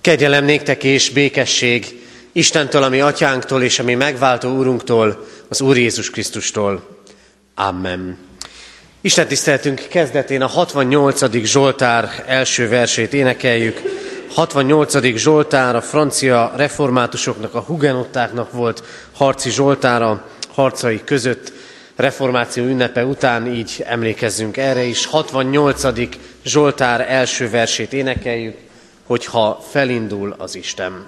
Kegyelem néktek és békesség Istentől, ami atyánktól és ami megváltó úrunktól, az Úr Jézus Krisztustól. Amen. Isten tiszteltünk kezdetén a 68. Zsoltár első versét énekeljük. 68. Zsoltár a francia reformátusoknak, a hugenottáknak volt harci Zsoltára, harcai között reformáció ünnepe után, így emlékezzünk erre is. 68. Zsoltár első versét énekeljük, hogyha felindul az Isten.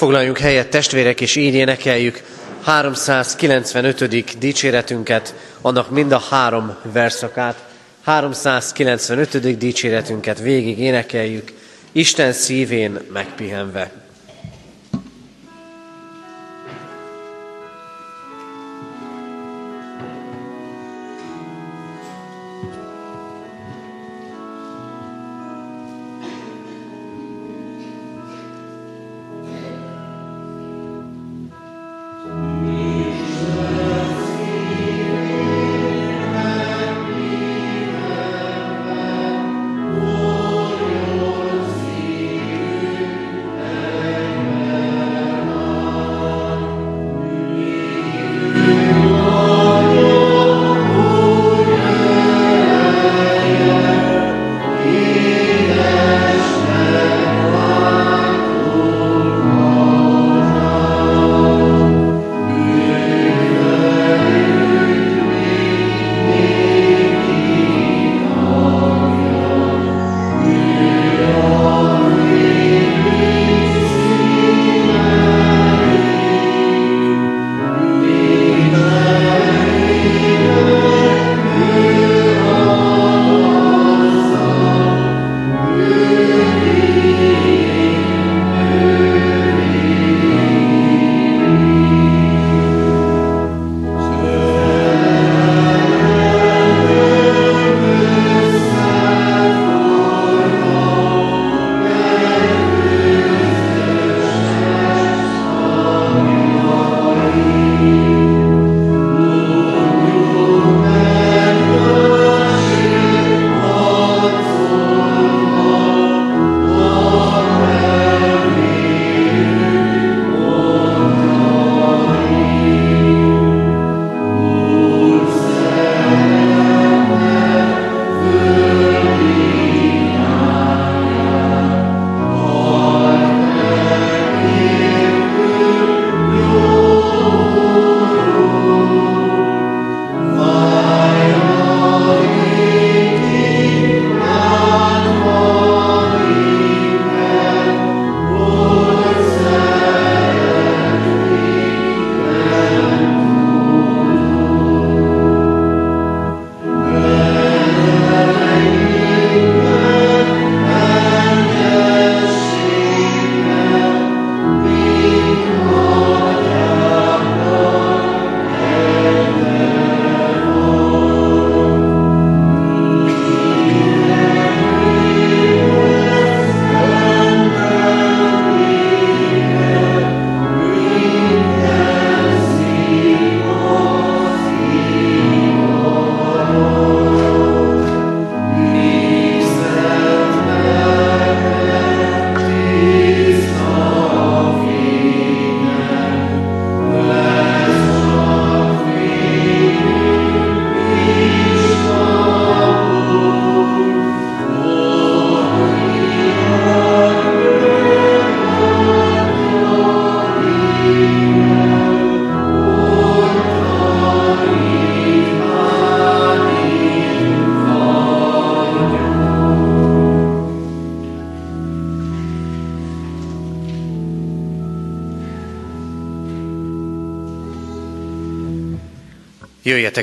Foglaljunk helyet testvérek, és így énekeljük 395. dicséretünket, annak mind a három verszakát. 395. dicséretünket végig énekeljük, Isten szívén megpihenve.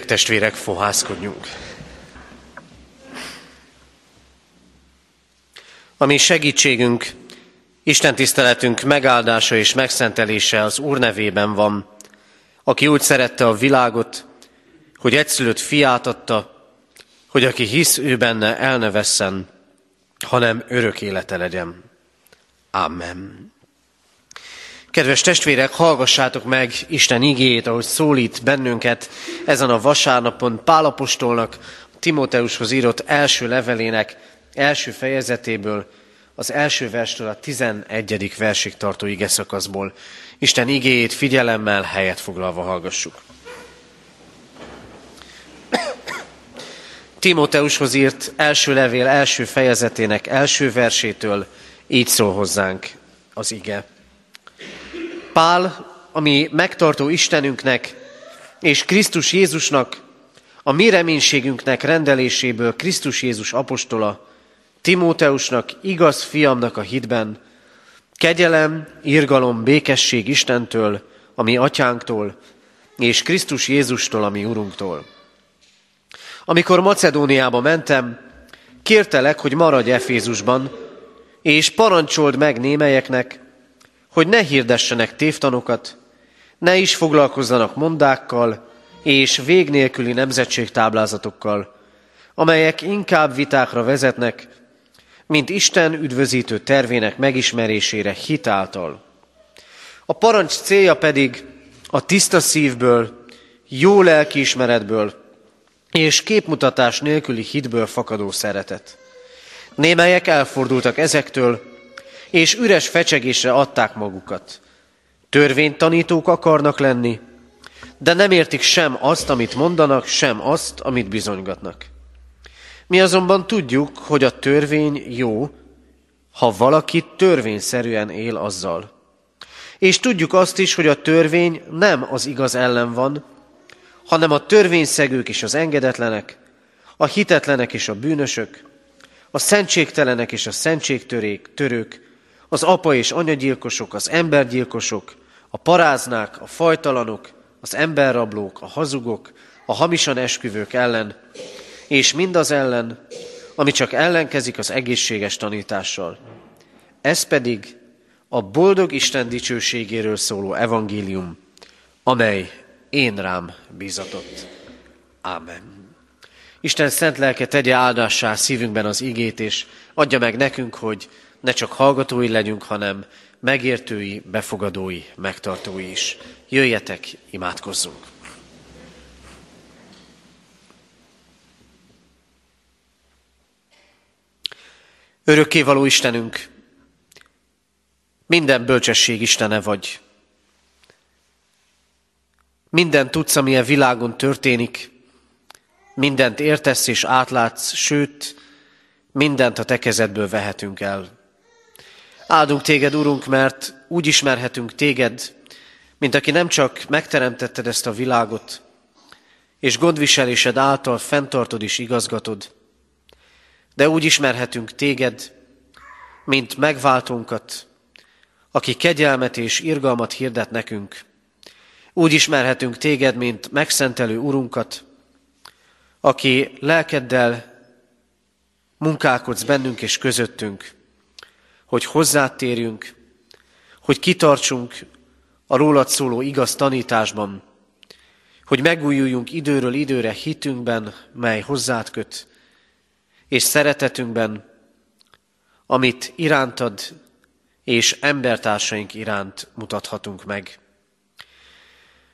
Testvérek, fohászkodjunk! Ami segítségünk, Isten tiszteletünk megáldása és megszentelése az Úr nevében van, aki úgy szerette a világot, hogy egyszülött fiát adta, hogy aki hisz ő benne, el ne vesszen, hanem örök élete legyen. Amen. Kedves testvérek, hallgassátok meg Isten igéjét, ahogy szólít bennünket ezen a vasárnapon Pálapostolnak, Timóteushoz írott első levelének első fejezetéből, az első verstől a tizenegyedik versig tartó ige szakaszból. Isten igéjét figyelemmel helyet foglalva hallgassuk. Timóteushoz írt első levél első fejezetének első versétől így szól hozzánk az ige. Pál, ami megtartó Istenünknek és Krisztus Jézusnak, a mi reménységünknek rendeléséből Krisztus Jézus apostola, Timóteusnak, igaz fiamnak a hitben, kegyelem, irgalom, békesség Istentől, ami atyánktól, és Krisztus Jézustól, ami Urunktól. Amikor Macedóniába mentem, kértelek, hogy maradj Efézusban, és parancsold meg némelyeknek, hogy ne hirdessenek tévtanokat, ne is foglalkozzanak mondákkal és vég nélküli nemzetségtáblázatokkal, amelyek inkább vitákra vezetnek, mint Isten üdvözítő tervének megismerésére hitáltal. A parancs célja pedig a tiszta szívből, jó lelkiismeretből és képmutatás nélküli hitből fakadó szeretet. Némelyek elfordultak ezektől, és üres fecsegésre adták magukat. Törvénytanítók akarnak lenni, de nem értik sem azt, amit mondanak, sem azt, amit bizonygatnak. Mi azonban tudjuk, hogy a törvény jó, ha valaki törvényszerűen él azzal. És tudjuk azt is, hogy a törvény nem az igaz ellen van, hanem a törvényszegők és az engedetlenek, a hitetlenek és a bűnösök, a szentségtelenek és a szentségtörők, törők, az apa és anyagyilkosok, az embergyilkosok, a paráznák, a fajtalanok, az emberrablók, a hazugok, a hamisan esküvők ellen, és mindaz ellen, ami csak ellenkezik az egészséges tanítással. Ez pedig a boldog Isten dicsőségéről szóló evangélium, amely én rám bízatott. Ámen. Isten szent lelke tegye áldássá szívünkben az igét, és adja meg nekünk, hogy ne csak hallgatói legyünk, hanem megértői, befogadói, megtartói is. Jöjjetek, imádkozzunk! Örökkévaló Istenünk, minden bölcsesség Istene vagy. Minden tudsz, ami a világon történik, mindent értesz és átlátsz, sőt, mindent a te kezedből vehetünk el. Áldunk téged, Urunk, mert úgy ismerhetünk téged, mint aki nem csak megteremtetted ezt a világot, és gondviselésed által fenntartod és igazgatod, de úgy ismerhetünk téged, mint megváltónkat, aki kegyelmet és irgalmat hirdet nekünk. Úgy ismerhetünk téged, mint megszentelő Urunkat, aki lelkeddel munkálkodsz bennünk és közöttünk, hogy hozzátérjünk, hogy kitartsunk a rólad szóló igaz tanításban, hogy megújuljunk időről időre hitünkben, mely hozzád köt, és szeretetünkben, amit irántad és embertársaink iránt mutathatunk meg.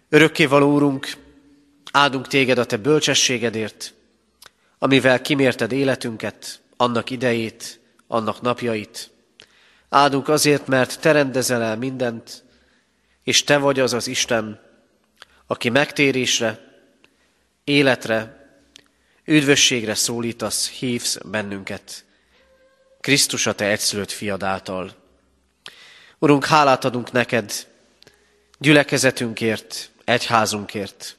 Örökkévaló Úrunk, áldunk téged a te bölcsességedért, amivel kimérted életünket, annak idejét, annak napjait. Áldunk azért, mert te rendezel el mindent, és te vagy az az Isten, aki megtérésre, életre, üdvösségre szólítasz, hívsz bennünket. Krisztus a te egyszülött fiad által. Urunk, hálát adunk neked gyülekezetünkért, egyházunkért.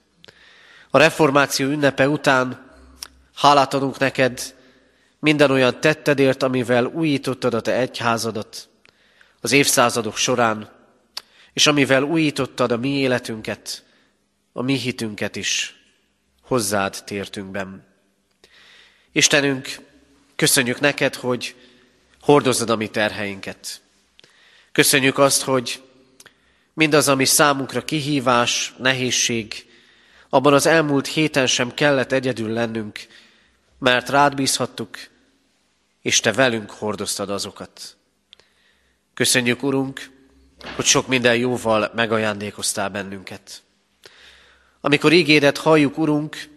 A reformáció ünnepe után hálát adunk neked minden olyan tettedért, amivel újítottad a te egyházadat az évszázadok során, és amivel újítottad a mi életünket, a mi hitünket is. hozzád tértünkben. Istenünk, köszönjük neked, hogy hordozod a mi terheinket. Köszönjük azt, hogy mindaz, ami számunkra kihívás, nehézség, abban az elmúlt héten sem kellett egyedül lennünk, mert rád bízhattuk, és te velünk hordoztad azokat. Köszönjük, Urunk, hogy sok minden jóval megajándékoztál bennünket. Amikor ígédet halljuk, Urunk,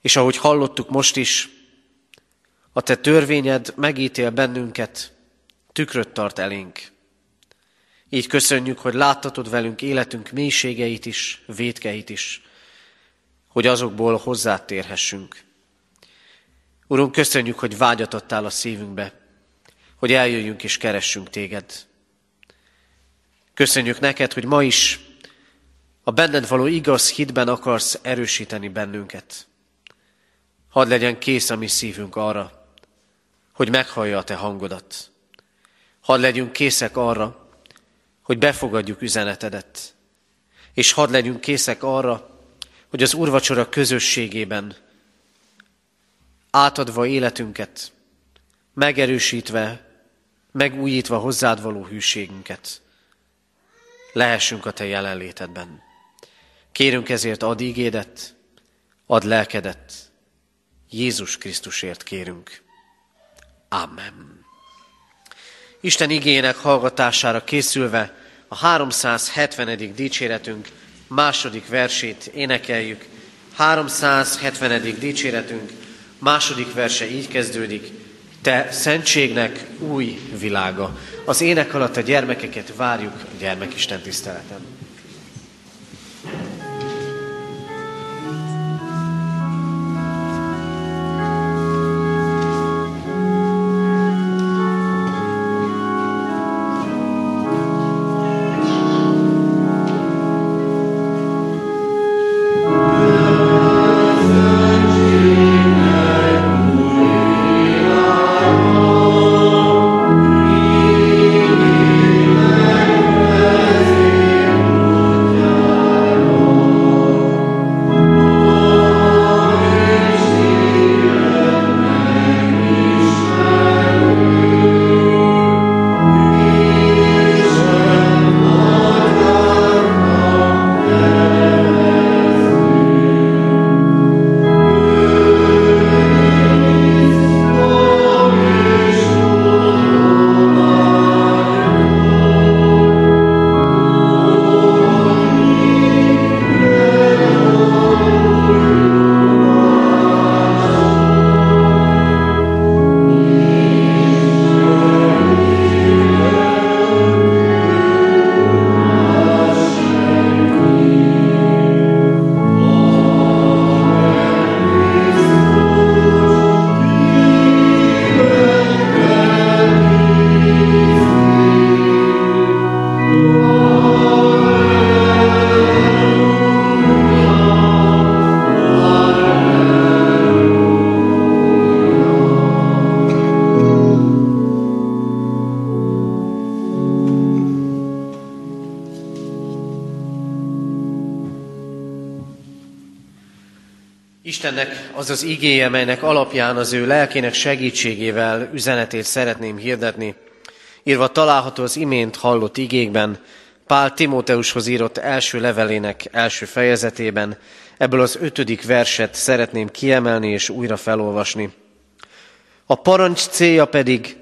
és ahogy hallottuk most is, a te törvényed megítél bennünket, tükröt tart elénk. Így köszönjük, hogy láttatod velünk életünk mélységeit is, védkeit is, hogy azokból hozzátérhessünk. Urunk, köszönjük, hogy vágyat adtál a szívünkbe, hogy eljöjjünk és keressünk téged. Köszönjük neked, hogy ma is a benned való igaz hitben akarsz erősíteni bennünket. Hadd legyen kész a mi szívünk arra, hogy meghallja a te hangodat. Hadd legyünk készek arra, hogy befogadjuk üzenetedet. És hadd legyünk készek arra, hogy az urvacsora közösségében átadva életünket, megerősítve, megújítva hozzád való hűségünket, lehessünk a Te jelenlétedben. Kérünk ezért ad ígédet, ad lelkedet, Jézus Krisztusért kérünk. Amen. Isten igének hallgatására készülve a 370. dicséretünk második versét énekeljük. 370. dicséretünk második verse így kezdődik. Te szentségnek új világa. Az ének alatt a gyermekeket várjuk a gyermekisten tiszteleten. Az igéje, melynek alapján az ő lelkének segítségével üzenetét szeretném hirdetni. Írva található az imént hallott igékben, Pál Timóteushoz írott első levelének első fejezetében, ebből az ötödik verset szeretném kiemelni és újra felolvasni. A parancs célja pedig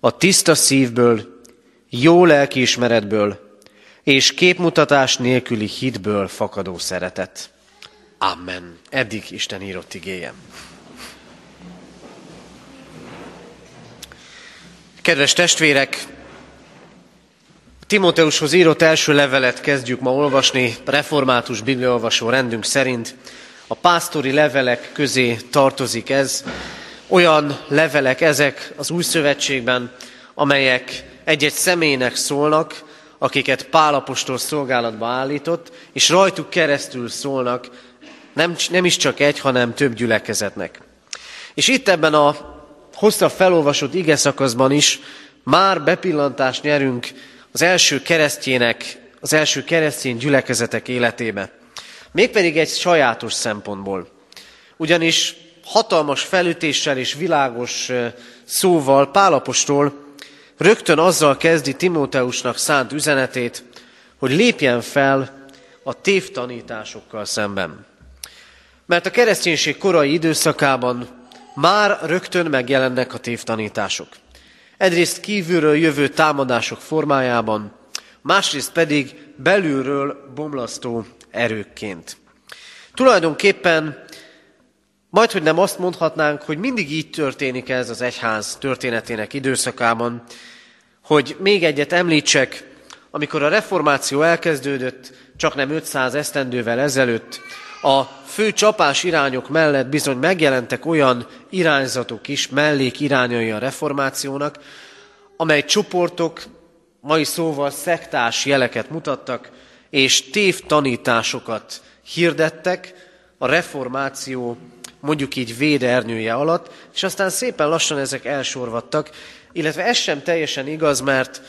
a tiszta szívből, jó lelkiismeretből és képmutatás nélküli hitből fakadó szeretet. Amen. Eddig Isten írott igéjem. Kedves testvérek, Timóteushoz írott első levelet kezdjük ma olvasni, református bibliaolvasó rendünk szerint. A pásztori levelek közé tartozik ez. Olyan levelek ezek az új szövetségben, amelyek egy-egy személynek szólnak, akiket Pálapostól szolgálatba állított, és rajtuk keresztül szólnak nem, nem is csak egy, hanem több gyülekezetnek. És itt ebben a hosszabb felolvasott ige szakaszban is már bepillantást nyerünk az első keresztjének, az első keresztény gyülekezetek életébe. Mégpedig egy sajátos szempontból. Ugyanis hatalmas felütéssel és világos szóval Pálapostól rögtön azzal kezdi Timóteusnak szánt üzenetét, hogy lépjen fel a tévtanításokkal szemben. Mert a kereszténység korai időszakában már rögtön megjelennek a tévtanítások. Egyrészt kívülről jövő támadások formájában, másrészt pedig belülről bomlasztó erőkként. Tulajdonképpen majd, hogy nem azt mondhatnánk, hogy mindig így történik ez az egyház történetének időszakában, hogy még egyet említsek, amikor a reformáció elkezdődött, csak nem 500 esztendővel ezelőtt, a fő csapás irányok mellett bizony megjelentek olyan irányzatok is, mellék irányai a reformációnak, amely csoportok, mai szóval szektás jeleket mutattak, és tévtanításokat hirdettek a reformáció mondjuk így védernyője alatt, és aztán szépen lassan ezek elsorvadtak, illetve ez sem teljesen igaz, mert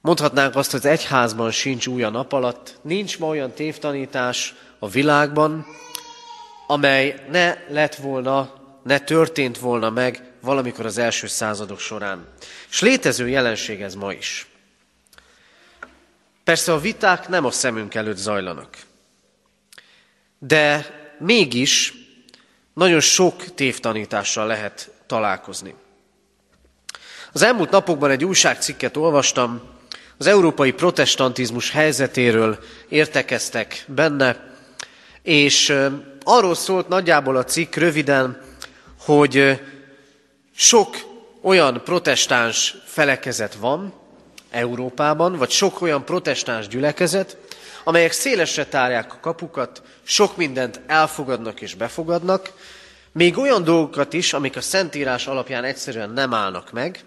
mondhatnánk azt, hogy az egyházban sincs új a nap alatt, nincs ma olyan tévtanítás a világban, amely ne lett volna, ne történt volna meg valamikor az első századok során. És létező jelenség ez ma is. Persze a viták nem a szemünk előtt zajlanak. De mégis nagyon sok tévtanítással lehet találkozni. Az elmúlt napokban egy újságcikket olvastam, az európai protestantizmus helyzetéről értekeztek benne, és arról szólt nagyjából a cikk röviden, hogy sok olyan protestáns felekezet van Európában, vagy sok olyan protestáns gyülekezet, amelyek szélesre tárják a kapukat, sok mindent elfogadnak és befogadnak, még olyan dolgokat is, amik a Szentírás alapján egyszerűen nem állnak meg.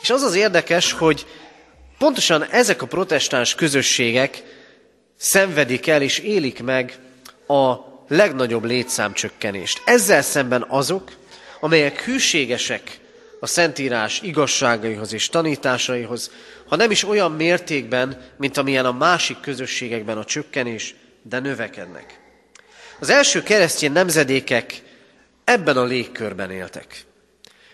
És az az érdekes, hogy pontosan ezek a protestáns közösségek szenvedik el és élik meg a legnagyobb létszámcsökkenést. Ezzel szemben azok, amelyek hűségesek a Szentírás igazságaihoz és tanításaihoz, ha nem is olyan mértékben, mint amilyen a másik közösségekben a csökkenés, de növekednek. Az első keresztény nemzedékek ebben a légkörben éltek.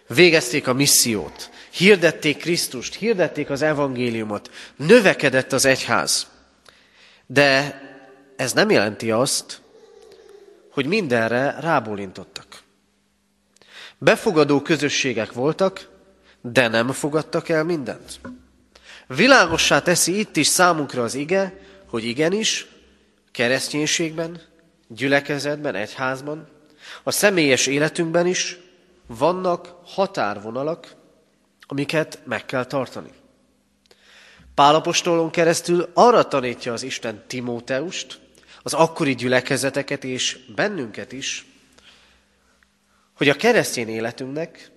Végezték a missziót, hirdették Krisztust, hirdették az evangéliumot, növekedett az egyház. De ez nem jelenti azt, hogy mindenre rábólintottak. Befogadó közösségek voltak, de nem fogadtak el mindent. Világossá teszi itt is számunkra az ige, hogy igenis, kereszténységben, gyülekezetben, egyházban, a személyes életünkben is vannak határvonalak, amiket meg kell tartani. Pálapostolon keresztül arra tanítja az Isten Timóteust, az akkori gyülekezeteket és bennünket is, hogy a keresztény életünknek,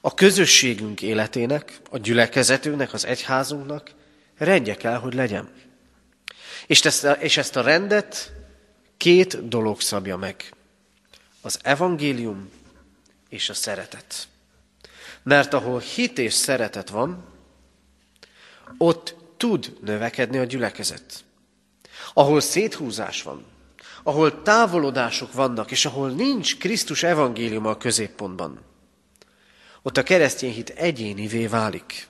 a közösségünk életének, a gyülekezetünknek, az egyházunknak rendje kell, hogy legyen. És ezt, a, és ezt a rendet két dolog szabja meg. Az evangélium és a szeretet. Mert ahol hit és szeretet van, ott tud növekedni a gyülekezet. Ahol széthúzás van, ahol távolodások vannak, és ahol nincs Krisztus evangéliuma a középpontban, ott a keresztény hit egyénivé válik.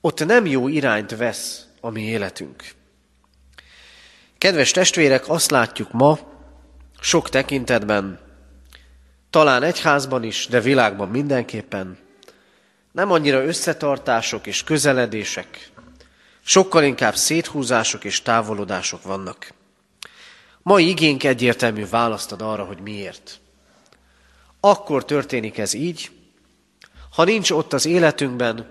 Ott nem jó irányt vesz a mi életünk. Kedves testvérek, azt látjuk ma, sok tekintetben, talán egyházban is, de világban mindenképpen, nem annyira összetartások és közeledések, sokkal inkább széthúzások és távolodások vannak. Mai igénk egyértelmű választ ad arra, hogy miért. Akkor történik ez így, ha nincs ott az életünkben,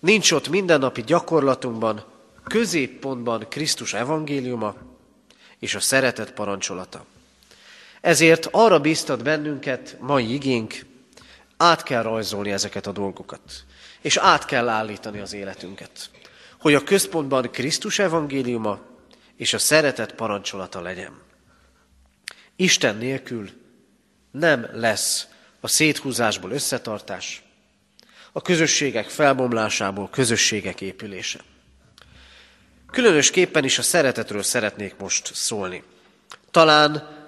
nincs ott mindennapi gyakorlatunkban, középpontban Krisztus evangéliuma és a szeretet parancsolata. Ezért arra bíztat bennünket mai igénk, át kell rajzolni ezeket a dolgokat, és át kell állítani az életünket, hogy a központban Krisztus evangéliuma és a szeretet parancsolata legyen. Isten nélkül nem lesz a széthúzásból összetartás, a közösségek felbomlásából közösségek épülése. Különösképpen is a szeretetről szeretnék most szólni. Talán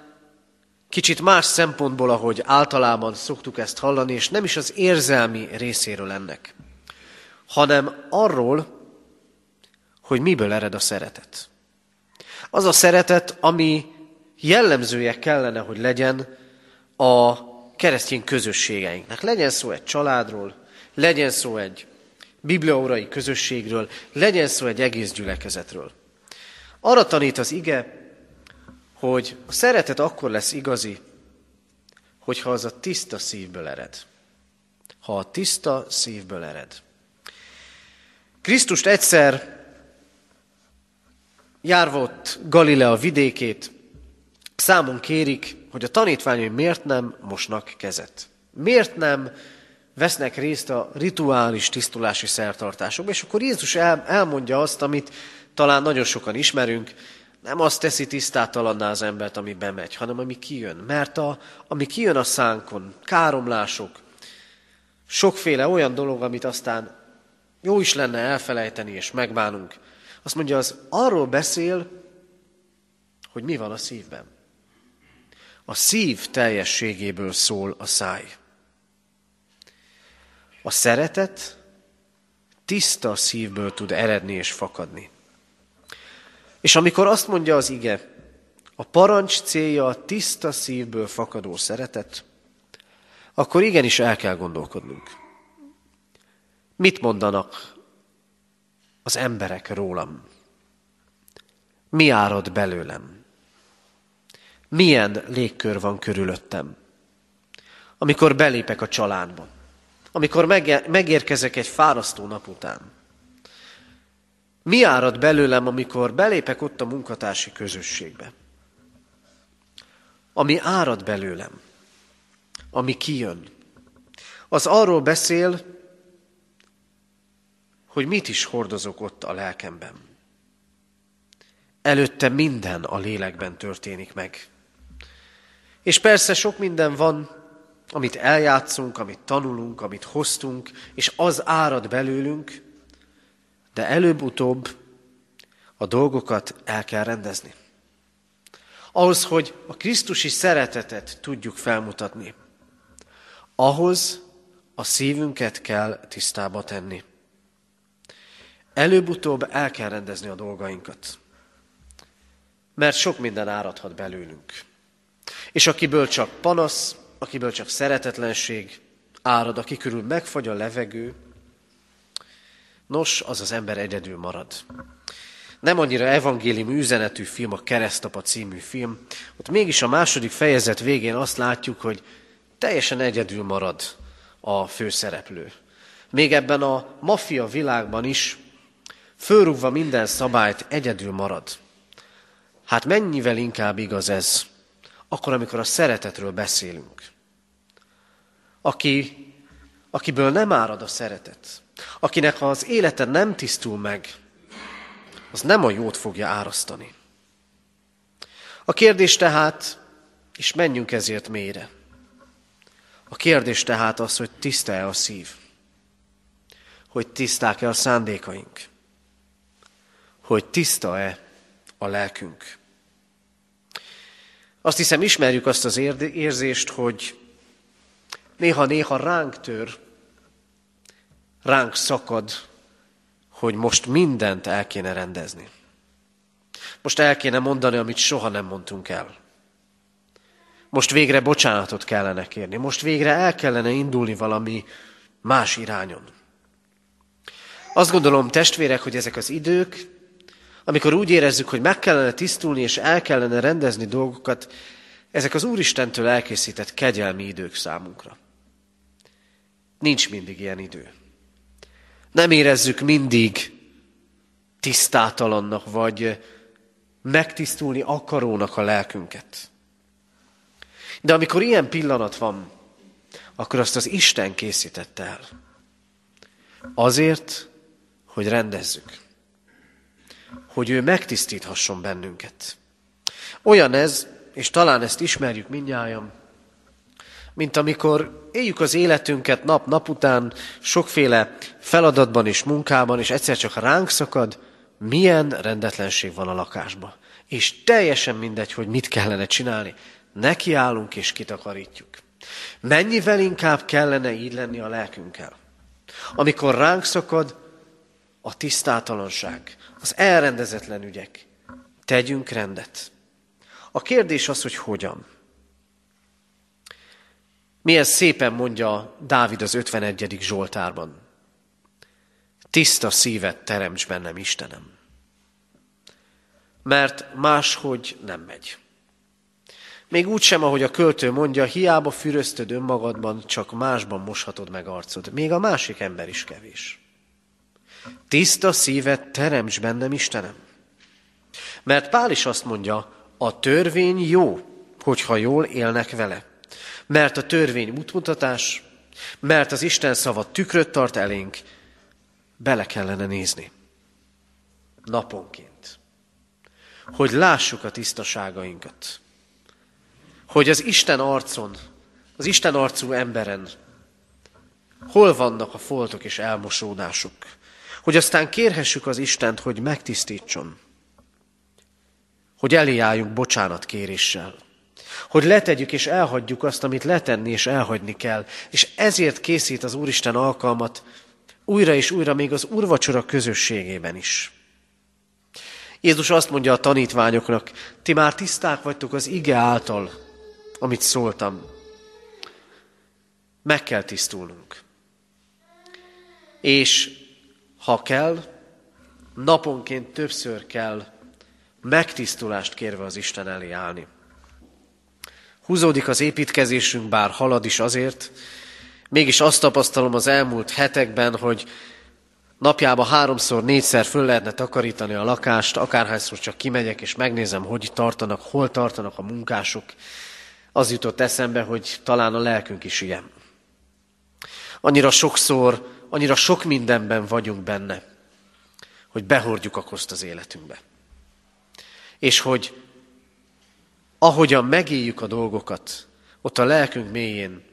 kicsit más szempontból, ahogy általában szoktuk ezt hallani, és nem is az érzelmi részéről ennek, hanem arról, hogy miből ered a szeretet. Az a szeretet, ami jellemzője kellene, hogy legyen a keresztény közösségeinknek. Legyen szó egy családról, legyen szó egy bibliaórai közösségről, legyen szó egy egész gyülekezetről. Arra tanít az ige, hogy a szeretet akkor lesz igazi, hogyha az a tiszta szívből ered. Ha a tiszta szívből ered. Krisztust egyszer járva ott Galilea vidékét, számon kérik, hogy a tanítványai miért nem mosnak kezet. Miért nem vesznek részt a rituális tisztulási szertartásokban, és akkor Jézus el, elmondja azt, amit talán nagyon sokan ismerünk, nem azt teszi tisztátalanná az embert, ami bemegy, hanem ami kijön. Mert a, ami kijön a szánkon, káromlások, sokféle olyan dolog, amit aztán jó is lenne elfelejteni és megbánunk. Azt mondja, az arról beszél, hogy mi van a szívben. A szív teljességéből szól a száj. A szeretet tiszta szívből tud eredni és fakadni. És amikor azt mondja az ige, a parancs célja a tiszta szívből fakadó szeretet, akkor igenis el kell gondolkodnunk. Mit mondanak az emberek rólam? Mi árad belőlem? Milyen légkör van körülöttem? Amikor belépek a családba, amikor megérkezek egy fárasztó nap után, mi árad belőlem, amikor belépek ott a munkatársi közösségbe? Ami árad belőlem, ami kijön, az arról beszél, hogy mit is hordozok ott a lelkemben. Előtte minden a lélekben történik meg. És persze sok minden van, amit eljátszunk, amit tanulunk, amit hoztunk, és az árad belőlünk, de előbb-utóbb a dolgokat el kell rendezni. Ahhoz, hogy a Krisztusi szeretetet tudjuk felmutatni, ahhoz a szívünket kell tisztába tenni. Előbb-utóbb el kell rendezni a dolgainkat. Mert sok minden áradhat belőlünk. És akiből csak panasz, akiből csak szeretetlenség árad, aki körül megfagy a levegő, nos, az az ember egyedül marad. Nem annyira evangélium üzenetű film, a Keresztapa című film. Ott mégis a második fejezet végén azt látjuk, hogy teljesen egyedül marad a főszereplő. Még ebben a maffia világban is fölrúgva minden szabályt egyedül marad. Hát mennyivel inkább igaz ez, akkor, amikor a szeretetről beszélünk. Aki, akiből nem árad a szeretet, akinek az élete nem tisztul meg, az nem a jót fogja árasztani. A kérdés tehát, és menjünk ezért mélyre. A kérdés tehát az, hogy tiszta-e a szív, hogy tiszták-e a szándékaink, hogy tiszta-e a lelkünk. Azt hiszem, ismerjük azt az érzést, hogy néha-néha ránk tör, ránk szakad, hogy most mindent el kéne rendezni. Most el kéne mondani, amit soha nem mondtunk el. Most végre bocsánatot kellene kérni. Most végre el kellene indulni valami más irányon. Azt gondolom, testvérek, hogy ezek az idők, amikor úgy érezzük, hogy meg kellene tisztulni és el kellene rendezni dolgokat, ezek az Úristentől elkészített kegyelmi idők számunkra. Nincs mindig ilyen idő. Nem érezzük mindig tisztátalannak, vagy megtisztulni akarónak a lelkünket. De amikor ilyen pillanat van, akkor azt az Isten készítette el. Azért, hogy rendezzük hogy ő megtisztíthasson bennünket. Olyan ez, és talán ezt ismerjük mindnyájan, mint amikor éljük az életünket nap-nap után, sokféle feladatban és munkában, és egyszer csak ránk szakad milyen rendetlenség van a lakásban. És teljesen mindegy, hogy mit kellene csinálni. Nekiállunk és kitakarítjuk. Mennyivel inkább kellene így lenni a lelkünkkel. Amikor ránk szakad a tisztátalanság, az elrendezetlen ügyek, tegyünk rendet. A kérdés az, hogy hogyan. Milyen szépen mondja Dávid az 51. Zsoltárban. Tiszta szívet teremts bennem, Istenem. Mert máshogy nem megy. Még úgy sem, ahogy a költő mondja, hiába füröztöd önmagadban, csak másban moshatod meg arcod. Még a másik ember is kevés. Tiszta szívet teremts bennem, Istenem. Mert Pál is azt mondja, a törvény jó, hogyha jól élnek vele. Mert a törvény útmutatás, mert az Isten szava tükröt tart elénk, bele kellene nézni. Naponként. Hogy lássuk a tisztaságainkat. Hogy az Isten arcon, az Isten arcú emberen hol vannak a foltok és elmosódásuk. Hogy aztán kérhessük az Istent, hogy megtisztítson. Hogy eléálljunk bocsánat kéréssel. Hogy letegyük és elhagyjuk azt, amit letenni és elhagyni kell. És ezért készít az Úristen alkalmat, újra és újra még az urvacsora közösségében is. Jézus azt mondja a tanítványoknak, ti már tiszták vagytok az ige által, amit szóltam. Meg kell tisztulnunk. És ha kell, naponként többször kell megtisztulást kérve az Isten elé állni. Húzódik az építkezésünk, bár halad is azért, Mégis azt tapasztalom az elmúlt hetekben, hogy napjában háromszor, négyszer föl lehetne takarítani a lakást, akárhányszor csak kimegyek, és megnézem, hogy tartanak, hol tartanak a munkások. Az jutott eszembe, hogy talán a lelkünk is ilyen. Annyira sokszor, annyira sok mindenben vagyunk benne, hogy behordjuk a koszt az életünkbe. És hogy ahogyan megéljük a dolgokat, ott a lelkünk mélyén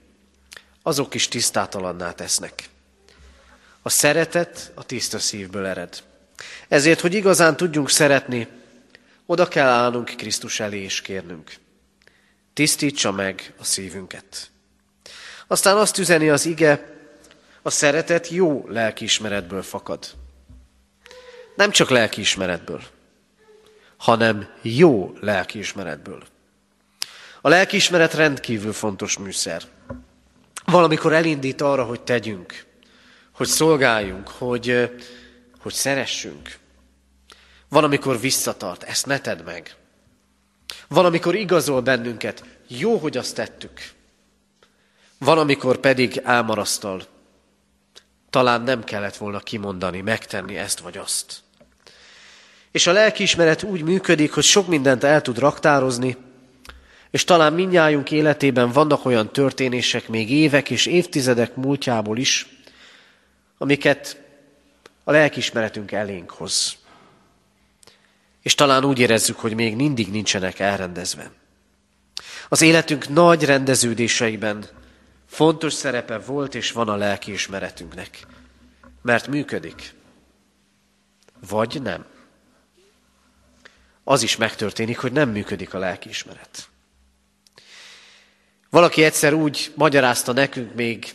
azok is tisztátalanná tesznek. A szeretet a tiszta szívből ered. Ezért, hogy igazán tudjunk szeretni, oda kell állnunk Krisztus elé és kérnünk. Tisztítsa meg a szívünket. Aztán azt üzeni az ige, a szeretet jó lelkiismeretből fakad. Nem csak lelkiismeretből, hanem jó lelkiismeretből. A lelkiismeret rendkívül fontos műszer valamikor elindít arra, hogy tegyünk, hogy szolgáljunk, hogy, hogy szeressünk. Van, amikor visszatart, ezt ne tedd meg. Van, amikor igazol bennünket, jó, hogy azt tettük. Van, amikor pedig elmarasztal. Talán nem kellett volna kimondani, megtenni ezt vagy azt. És a lelkiismeret úgy működik, hogy sok mindent el tud raktározni, és talán mindnyájunk életében vannak olyan történések még évek és évtizedek múltjából is, amiket a lelkismeretünk elénk hoz. És talán úgy érezzük, hogy még mindig nincsenek elrendezve. Az életünk nagy rendeződéseiben fontos szerepe volt és van a lelkiismeretünknek, mert működik. Vagy nem. Az is megtörténik, hogy nem működik a lelkiismeret. Valaki egyszer úgy magyarázta nekünk még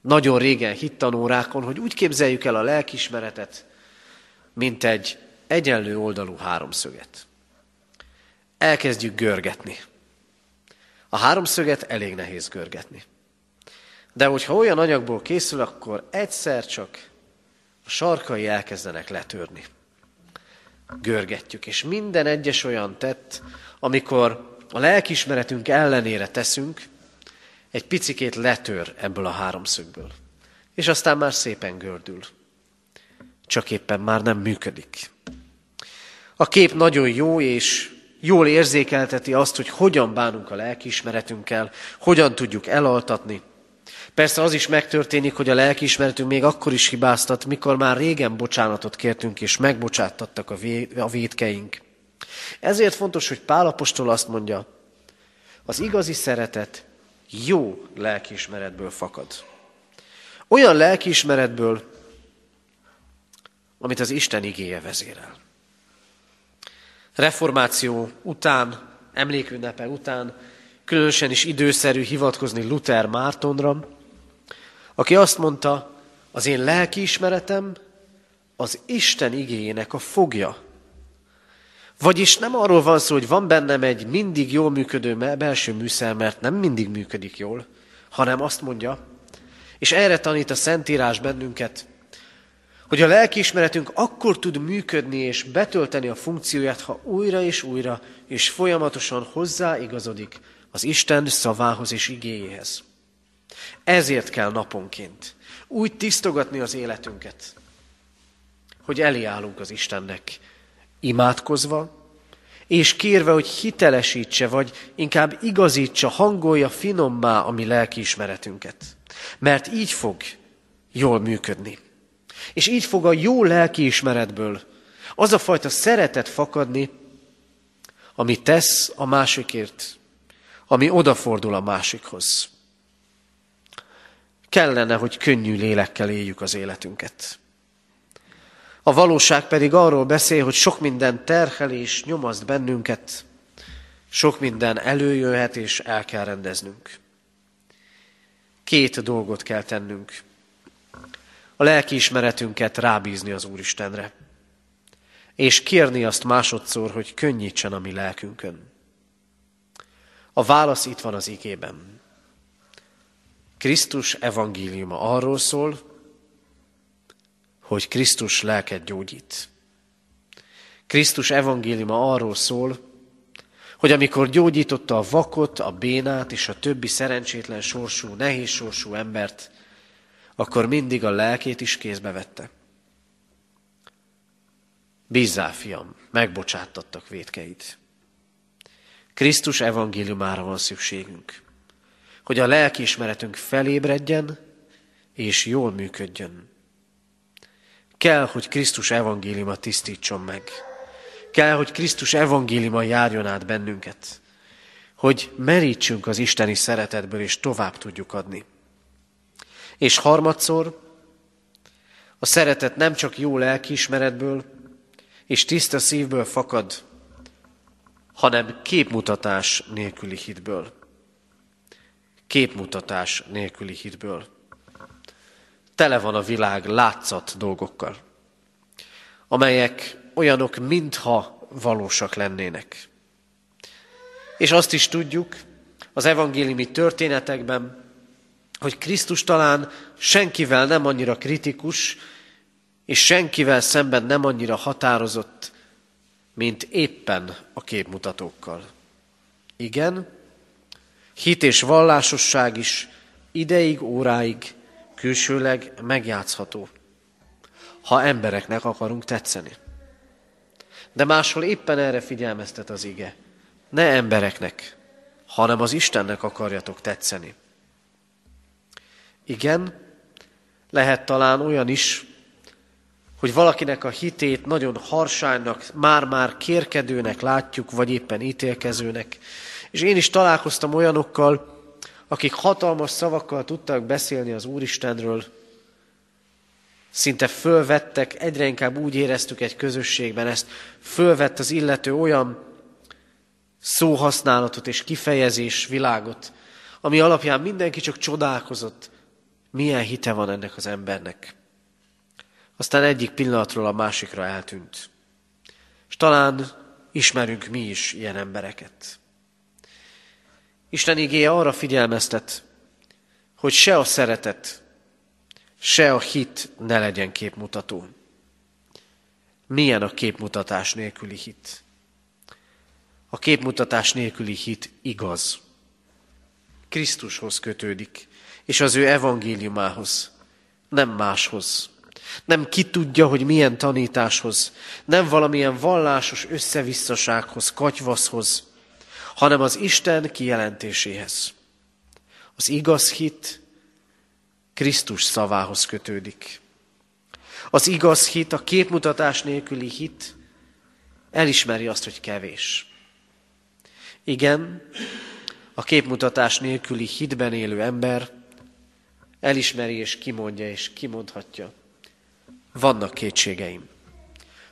nagyon régen hittanórákon, hogy úgy képzeljük el a lelkismeretet, mint egy egyenlő oldalú háromszöget. Elkezdjük görgetni. A háromszöget elég nehéz görgetni. De hogyha olyan anyagból készül, akkor egyszer csak a sarkai elkezdenek letörni. Görgetjük, és minden egyes olyan tett, amikor a lelkismeretünk ellenére teszünk, egy picikét letör ebből a háromszögből. És aztán már szépen gördül. Csak éppen már nem működik. A kép nagyon jó, és jól érzékelteti azt, hogy hogyan bánunk a lelkiismeretünkkel, hogyan tudjuk elaltatni. Persze az is megtörténik, hogy a lelkiismeretünk még akkor is hibáztat, mikor már régen bocsánatot kértünk, és megbocsáttattak a védkeink. Ezért fontos, hogy Pálapostól azt mondja, az igazi szeretet jó lelkiismeretből fakad. Olyan lelkiismeretből, amit az Isten igéje vezérel. Reformáció után, emlékünnepe után különösen is időszerű hivatkozni Luther Mártonra, aki azt mondta, az én lelkiismeretem az Isten igényének a fogja. Vagyis nem arról van szó, hogy van bennem egy mindig jól működő belső műszer, mert nem mindig működik jól, hanem azt mondja, és erre tanít a Szentírás bennünket, hogy a lelkiismeretünk akkor tud működni és betölteni a funkcióját, ha újra és újra és folyamatosan hozzáigazodik az Isten szavához és igéjéhez. Ezért kell naponként úgy tisztogatni az életünket, hogy eléállunk az Istennek, imádkozva, és kérve, hogy hitelesítse, vagy inkább igazítsa, hangolja finommá a mi lelkiismeretünket. Mert így fog jól működni. És így fog a jó lelkiismeretből az a fajta szeretet fakadni, ami tesz a másikért, ami odafordul a másikhoz. Kellene, hogy könnyű lélekkel éljük az életünket. A valóság pedig arról beszél, hogy sok minden terhel és nyomaszt bennünket, sok minden előjöhet és el kell rendeznünk. Két dolgot kell tennünk. A lelkiismeretünket rábízni az Úristenre, és kérni azt másodszor, hogy könnyítsen a mi lelkünkön. A válasz itt van az igében. Krisztus evangéliuma arról szól, hogy Krisztus lelket gyógyít. Krisztus evangéliuma arról szól, hogy amikor gyógyította a vakot, a bénát és a többi szerencsétlen sorsú, nehéz sorsú embert, akkor mindig a lelkét is kézbe vette. Bízzál, fiam, megbocsáttattak védkeit. Krisztus evangéliumára van szükségünk, hogy a lelkiismeretünk felébredjen és jól működjön. Kell, hogy Krisztus evangéliuma tisztítson meg. Kell, hogy Krisztus evangéliuma járjon át bennünket, hogy merítsünk az isteni szeretetből, és tovább tudjuk adni. És harmadszor, a szeretet nem csak jó lelkiismeretből és tiszta szívből fakad, hanem képmutatás nélküli hitből. Képmutatás nélküli hitből. Tele van a világ látszat dolgokkal, amelyek olyanok, mintha valósak lennének. És azt is tudjuk az evangéliumi történetekben, hogy Krisztus talán senkivel nem annyira kritikus, és senkivel szemben nem annyira határozott, mint éppen a képmutatókkal. Igen, hit és vallásosság is ideig, óráig, külsőleg megjátszható, ha embereknek akarunk tetszeni. De máshol éppen erre figyelmeztet az ige. Ne embereknek, hanem az Istennek akarjatok tetszeni. Igen, lehet talán olyan is, hogy valakinek a hitét nagyon harsánynak, már-már kérkedőnek látjuk, vagy éppen ítélkezőnek. És én is találkoztam olyanokkal, akik hatalmas szavakkal tudtak beszélni az Úristenről, szinte fölvettek, egyre inkább úgy éreztük egy közösségben ezt, fölvett az illető olyan szóhasználatot és kifejezés világot, ami alapján mindenki csak csodálkozott, milyen hite van ennek az embernek. Aztán egyik pillanatról a másikra eltűnt. És talán ismerünk mi is ilyen embereket. Isten igéje arra figyelmeztet, hogy se a szeretet, se a hit ne legyen képmutató. Milyen a képmutatás nélküli hit? A képmutatás nélküli hit igaz. Krisztushoz kötődik, és az ő evangéliumához, nem máshoz. Nem ki tudja, hogy milyen tanításhoz, nem valamilyen vallásos összevisszasághoz, katyvaszhoz, hanem az Isten kijelentéséhez. Az igaz hit Krisztus szavához kötődik. Az igaz hit, a képmutatás nélküli hit elismeri azt, hogy kevés. Igen, a képmutatás nélküli hitben élő ember elismeri és kimondja és kimondhatja, vannak kétségeim.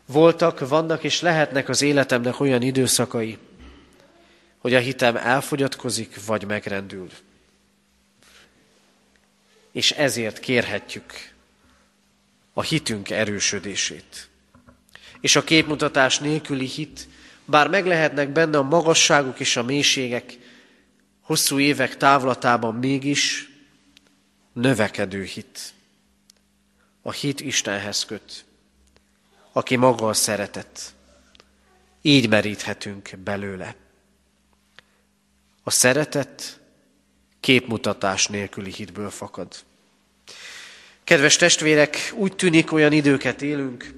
Voltak, vannak és lehetnek az életemnek olyan időszakai, hogy a hitem elfogyatkozik vagy megrendül. És ezért kérhetjük a hitünk erősödését. És a képmutatás nélküli hit, bár meg lehetnek benne a magasságok és a mélységek, hosszú évek távlatában mégis növekedő hit. A hit Istenhez köt, aki maga a szeretet. Így meríthetünk belőle. A szeretet képmutatás nélküli hitből fakad. Kedves testvérek, úgy tűnik olyan időket élünk,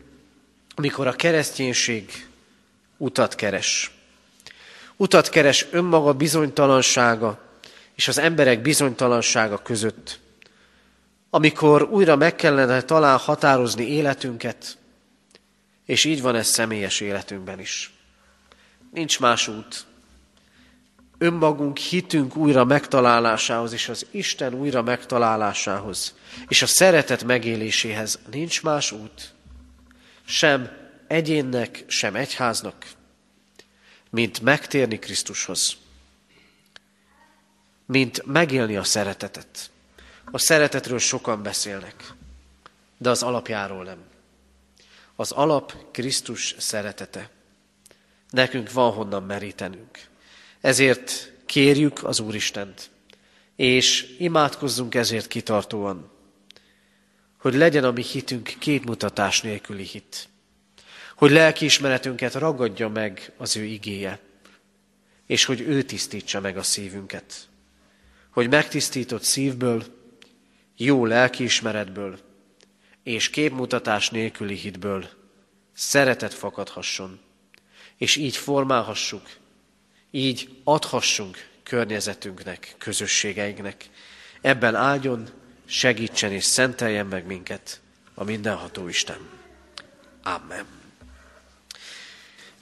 amikor a kereszténység utat keres. Utat keres önmaga bizonytalansága és az emberek bizonytalansága között. Amikor újra meg kellene talán határozni életünket, és így van ez személyes életünkben is. Nincs más út. Önmagunk hitünk újra megtalálásához, és az Isten újra megtalálásához, és a szeretet megéléséhez nincs más út, sem egyénnek, sem egyháznak, mint megtérni Krisztushoz, mint megélni a szeretetet. A szeretetről sokan beszélnek, de az alapjáról nem. Az alap Krisztus szeretete. Nekünk van honnan merítenünk. Ezért kérjük az Úristent, és imádkozzunk ezért kitartóan, hogy legyen a mi hitünk képmutatás nélküli hit hogy lelkiismeretünket ragadja meg az ő igéje, és hogy ő tisztítsa meg a szívünket. Hogy megtisztított szívből, jó lelkiismeretből és képmutatás nélküli hitből szeretet fakadhasson, és így formálhassuk, így adhassunk környezetünknek, közösségeinknek. Ebben áldjon, segítsen és szenteljen meg minket a mindenható Isten. Amen.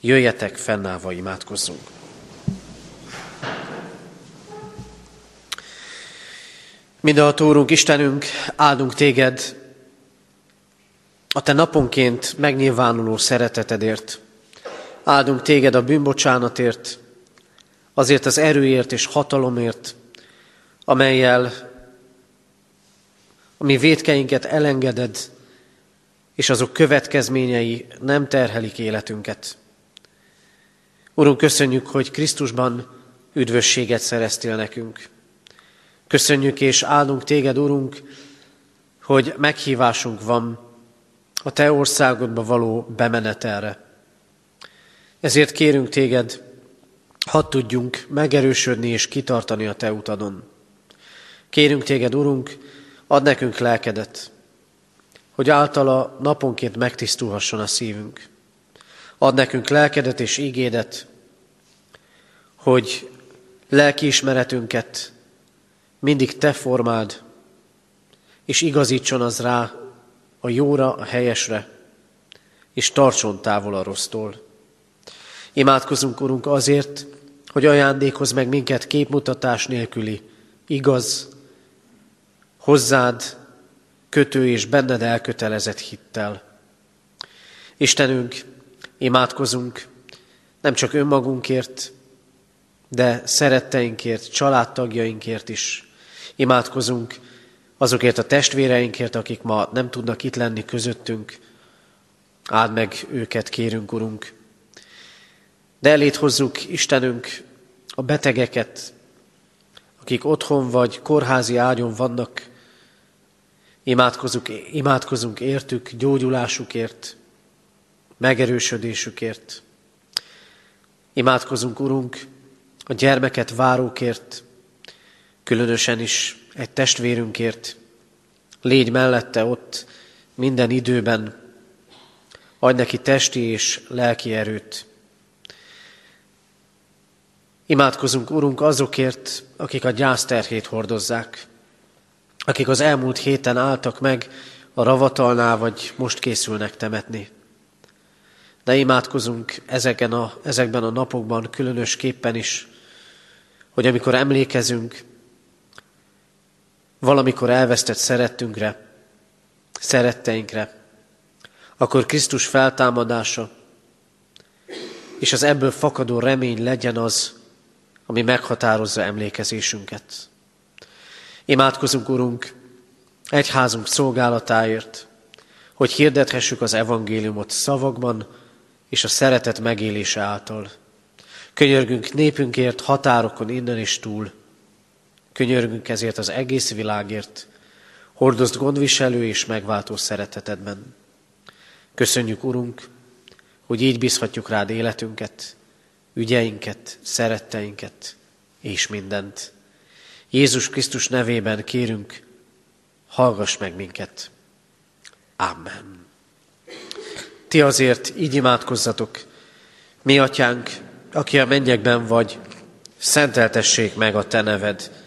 Jöjjetek, fennállva imádkozzunk. Mindenható Úrunk, Istenünk, áldunk téged a te naponként megnyilvánuló szeretetedért. Áldunk téged a bűnbocsánatért, azért az erőért és hatalomért, amelyel a mi védkeinket elengeded, és azok következményei nem terhelik életünket. Urunk, köszönjük, hogy Krisztusban üdvösséget szereztél nekünk. Köszönjük és áldunk téged, Urunk, hogy meghívásunk van a Te országodba való bemenetelre. Ezért kérünk téged, hadd tudjunk megerősödni és kitartani a Te utadon. Kérünk téged, Urunk, add nekünk lelkedet, hogy általa naponként megtisztulhasson a szívünk. Ad nekünk lelkedet és ígédet, hogy lelkiismeretünket mindig Te formáld, és igazítson az rá a jóra, a helyesre, és tartson távol a rossztól. Imádkozunk, Urunk, azért, hogy ajándékoz meg minket képmutatás nélküli, igaz, hozzád kötő és benned elkötelezett hittel. Istenünk, Imádkozunk nem csak önmagunkért, de szeretteinkért, családtagjainkért is. Imádkozunk azokért a testvéreinkért, akik ma nem tudnak itt lenni közöttünk. Áld meg őket, kérünk, Urunk. De elét hozzuk, Istenünk, a betegeket, akik otthon vagy kórházi ágyon vannak. Imádkozunk, imádkozunk értük, gyógyulásukért, megerősödésükért. Imádkozunk, Urunk, a gyermeket várókért, különösen is egy testvérünkért. Légy mellette ott minden időben, adj neki testi és lelki erőt. Imádkozunk, Urunk, azokért, akik a gyászterhét hordozzák, akik az elmúlt héten álltak meg a ravatalnál, vagy most készülnek temetni de imádkozunk ezeken a, ezekben a napokban különösképpen is, hogy amikor emlékezünk valamikor elvesztett szerettünkre, szeretteinkre, akkor Krisztus feltámadása és az ebből fakadó remény legyen az, ami meghatározza emlékezésünket. Imádkozunk, Urunk, egyházunk szolgálatáért, hogy hirdethessük az evangéliumot szavakban és a szeretet megélése által. Könyörgünk népünkért határokon innen és túl. Könyörgünk ezért az egész világért, hordozd gondviselő és megváltó szeretetedben. Köszönjük, Urunk, hogy így bízhatjuk rád életünket, ügyeinket, szeretteinket és mindent. Jézus Krisztus nevében kérünk, hallgass meg minket. Amen. Ti azért így imádkozzatok, mi atyánk, aki a mennyekben vagy, szenteltessék meg a te neved.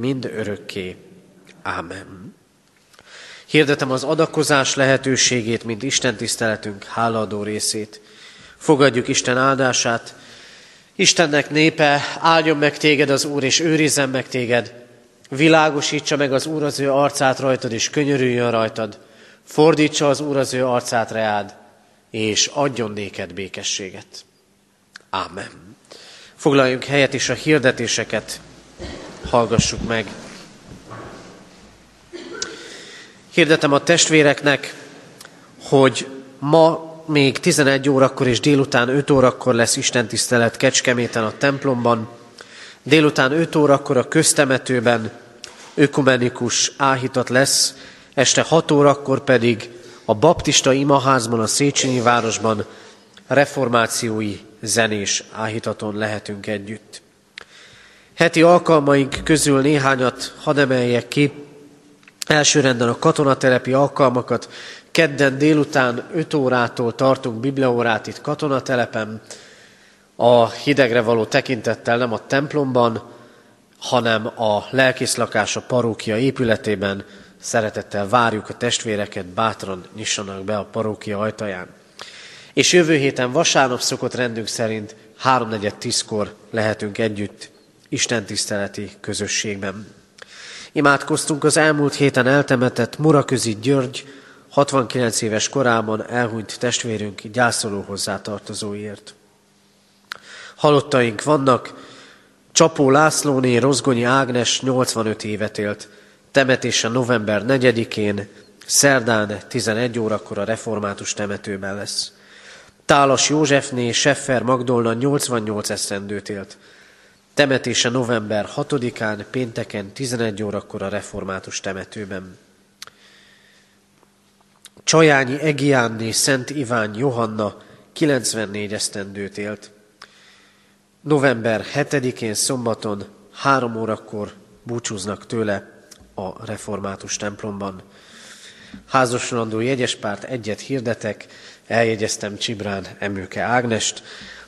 mind örökké. Ámen. Hirdetem az adakozás lehetőségét, mint Isten tiszteletünk hálaadó részét. Fogadjuk Isten áldását. Istennek népe, áldjon meg téged az Úr, és őrizzen meg téged. Világosítsa meg az Úr az ő arcát rajtad, és könyörüljön rajtad. Fordítsa az Úr az ő arcát reád, és adjon néked békességet. Ámen. Foglaljunk helyet, és a hirdetéseket hallgassuk meg. Hirdetem a testvéreknek, hogy ma még 11 órakor és délután 5 órakor lesz Isten tisztelet Kecskeméten a templomban. Délután 5 órakor a köztemetőben ökumenikus áhítat lesz, este 6 órakor pedig a baptista imaházban a Széchenyi városban reformációi zenés áhítaton lehetünk együtt. Heti alkalmaink közül néhányat hadd emeljek ki. Elsőrenden a katonatelepi alkalmakat. Kedden délután 5 órától tartunk bibliaórát itt katonatelepen. A hidegre való tekintettel nem a templomban, hanem a lelkészlakás a parókia épületében. Szeretettel várjuk a testvéreket, bátran nyissanak be a parókia ajtaján. És jövő héten vasárnap szokott rendünk szerint 3.4.10-kor lehetünk együtt Isten tiszteleti közösségben. Imádkoztunk az elmúlt héten eltemetett Muraközi György 69 éves korában elhunyt testvérünk gyászoló hozzátartozóért. Halottaink vannak, Csapó Lászlóné Rozgonyi Ágnes 85 évet élt, temetése november 4-én, szerdán 11 órakor a református temetőben lesz. Tálas Józsefné Seffer Magdolna 88 eszendőt élt. Temetése november 6-án, pénteken 11 órakor a református temetőben. Csajányi Egiánné Szent Iván Johanna 94 esztendőt élt. November 7-én szombaton 3 órakor búcsúznak tőle a református templomban. Házasolandó jegyespárt egyet hirdetek, eljegyeztem Csibrán Emőke Ágnest,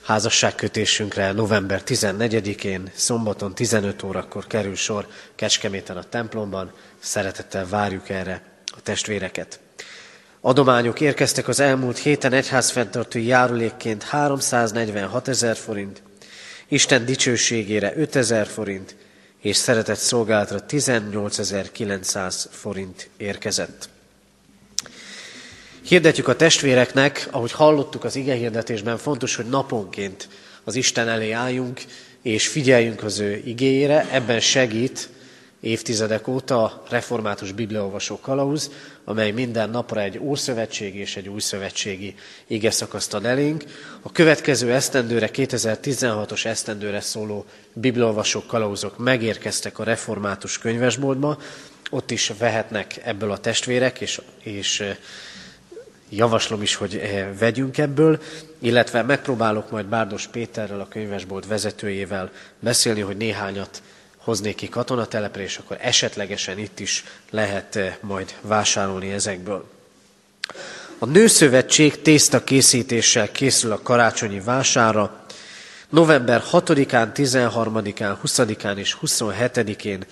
házasságkötésünkre november 14-én, szombaton 15 órakor kerül sor Kecskeméten a templomban. Szeretettel várjuk erre a testvéreket. Adományok érkeztek az elmúlt héten egyházfenntartói járulékként 346 ezer forint, Isten dicsőségére 5 ezer forint, és szeretett szolgálatra 18.900 forint érkezett. Hirdetjük a testvéreknek, ahogy hallottuk az ige hirdetésben, fontos, hogy naponként az Isten elé álljunk, és figyeljünk az ő igéjére. Ebben segít évtizedek óta református bibliaolvasó kalauz, amely minden napra egy ószövetségi és egy újszövetségi ige szakaszt ad elénk. A következő esztendőre, 2016-os esztendőre szóló bibliaolvasó kalauzok megérkeztek a református könyvesboltba, ott is vehetnek ebből a testvérek, és, és javaslom is, hogy eh, vegyünk ebből, illetve megpróbálok majd Bárdos Péterrel, a könyvesbolt vezetőjével beszélni, hogy néhányat hoznék ki katonatelepre, és akkor esetlegesen itt is lehet eh, majd vásárolni ezekből. A Nőszövetség tészta készítéssel készül a karácsonyi vására. November 6-án, 13-án, 20-án és 27-én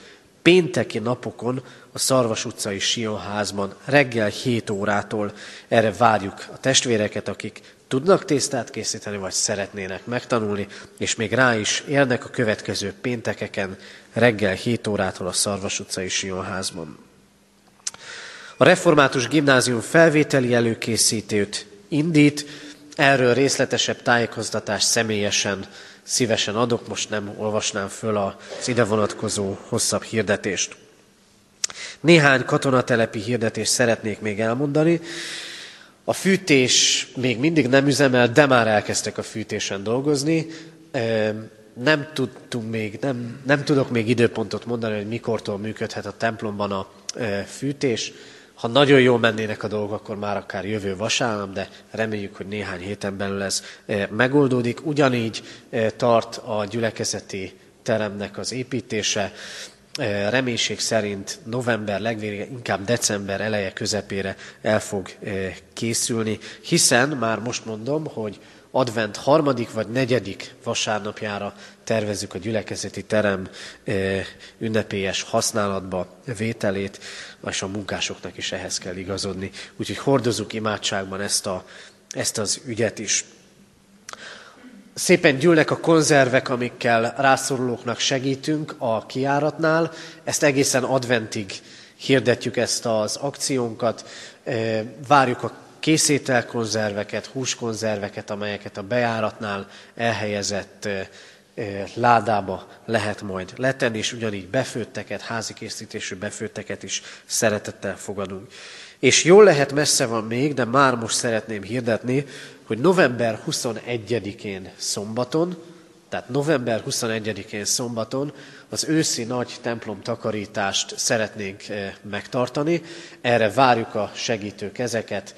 pénteki napokon a Szarvas utcai Sionházban reggel 7 órától erre várjuk a testvéreket, akik tudnak tésztát készíteni, vagy szeretnének megtanulni, és még rá is élnek a következő péntekeken reggel 7 órától a Szarvas utcai Sionházban. A Református Gimnázium felvételi előkészítőt indít, erről részletesebb tájékoztatást személyesen szívesen adok, most nem olvasnám föl az ide vonatkozó hosszabb hirdetést. Néhány katonatelepi hirdetést szeretnék még elmondani. A fűtés még mindig nem üzemel, de már elkezdtek a fűtésen dolgozni. Nem tudtunk még, nem, nem tudok még időpontot mondani, hogy mikortól működhet a templomban a fűtés. Ha nagyon jól mennének a dolgok, akkor már akár jövő vasárnap, de reméljük, hogy néhány héten belül ez megoldódik. Ugyanígy tart a gyülekezeti teremnek az építése. Reménység szerint november legvégére, inkább december eleje közepére el fog készülni, hiszen már most mondom, hogy advent harmadik vagy negyedik vasárnapjára tervezzük a gyülekezeti terem ünnepélyes használatba vételét, és a munkásoknak is ehhez kell igazodni. Úgyhogy hordozunk imádságban ezt, a, ezt az ügyet is. Szépen gyűlnek a konzervek, amikkel rászorulóknak segítünk a kiáratnál. Ezt egészen adventig hirdetjük ezt az akciónkat. Várjuk a készételkonzerveket, húskonzerveket, amelyeket a bejáratnál elhelyezett ládába lehet majd letenni, és ugyanígy befőtteket, házi készítésű befőtteket is szeretettel fogadunk. És jól lehet messze van még, de már most szeretném hirdetni, hogy november 21-én szombaton, tehát november 21-én szombaton az őszi nagy templom takarítást szeretnénk megtartani. Erre várjuk a segítő kezeket,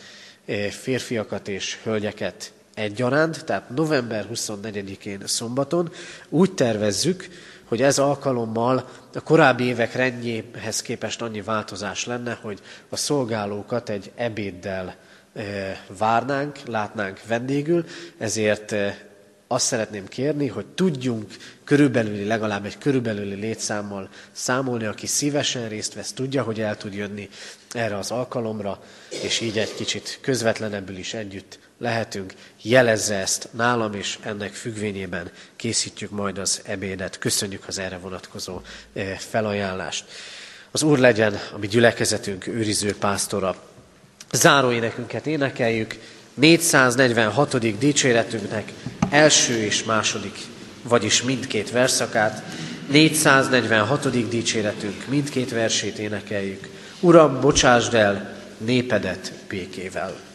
férfiakat és hölgyeket egyaránt, tehát november 24-én szombaton úgy tervezzük, hogy ez alkalommal a korábbi évek rendjéhez képest annyi változás lenne, hogy a szolgálókat egy ebéddel várnánk, látnánk vendégül, ezért azt szeretném kérni, hogy tudjunk körülbelüli, legalább egy körülbelüli létszámmal számolni, aki szívesen részt vesz, tudja, hogy el tud jönni erre az alkalomra, és így egy kicsit közvetlenebbül is együtt lehetünk. Jelezze ezt nálam, és ennek függvényében készítjük majd az ebédet. Köszönjük az erre vonatkozó eh, felajánlást. Az Úr legyen a mi gyülekezetünk őriző pásztora. Záróénekünket énekeljük, 446. dicséretünknek első és második, vagyis mindkét verszakát, 446. dicséretünk mindkét versét énekeljük. Uram, bocsásd el népedet békével!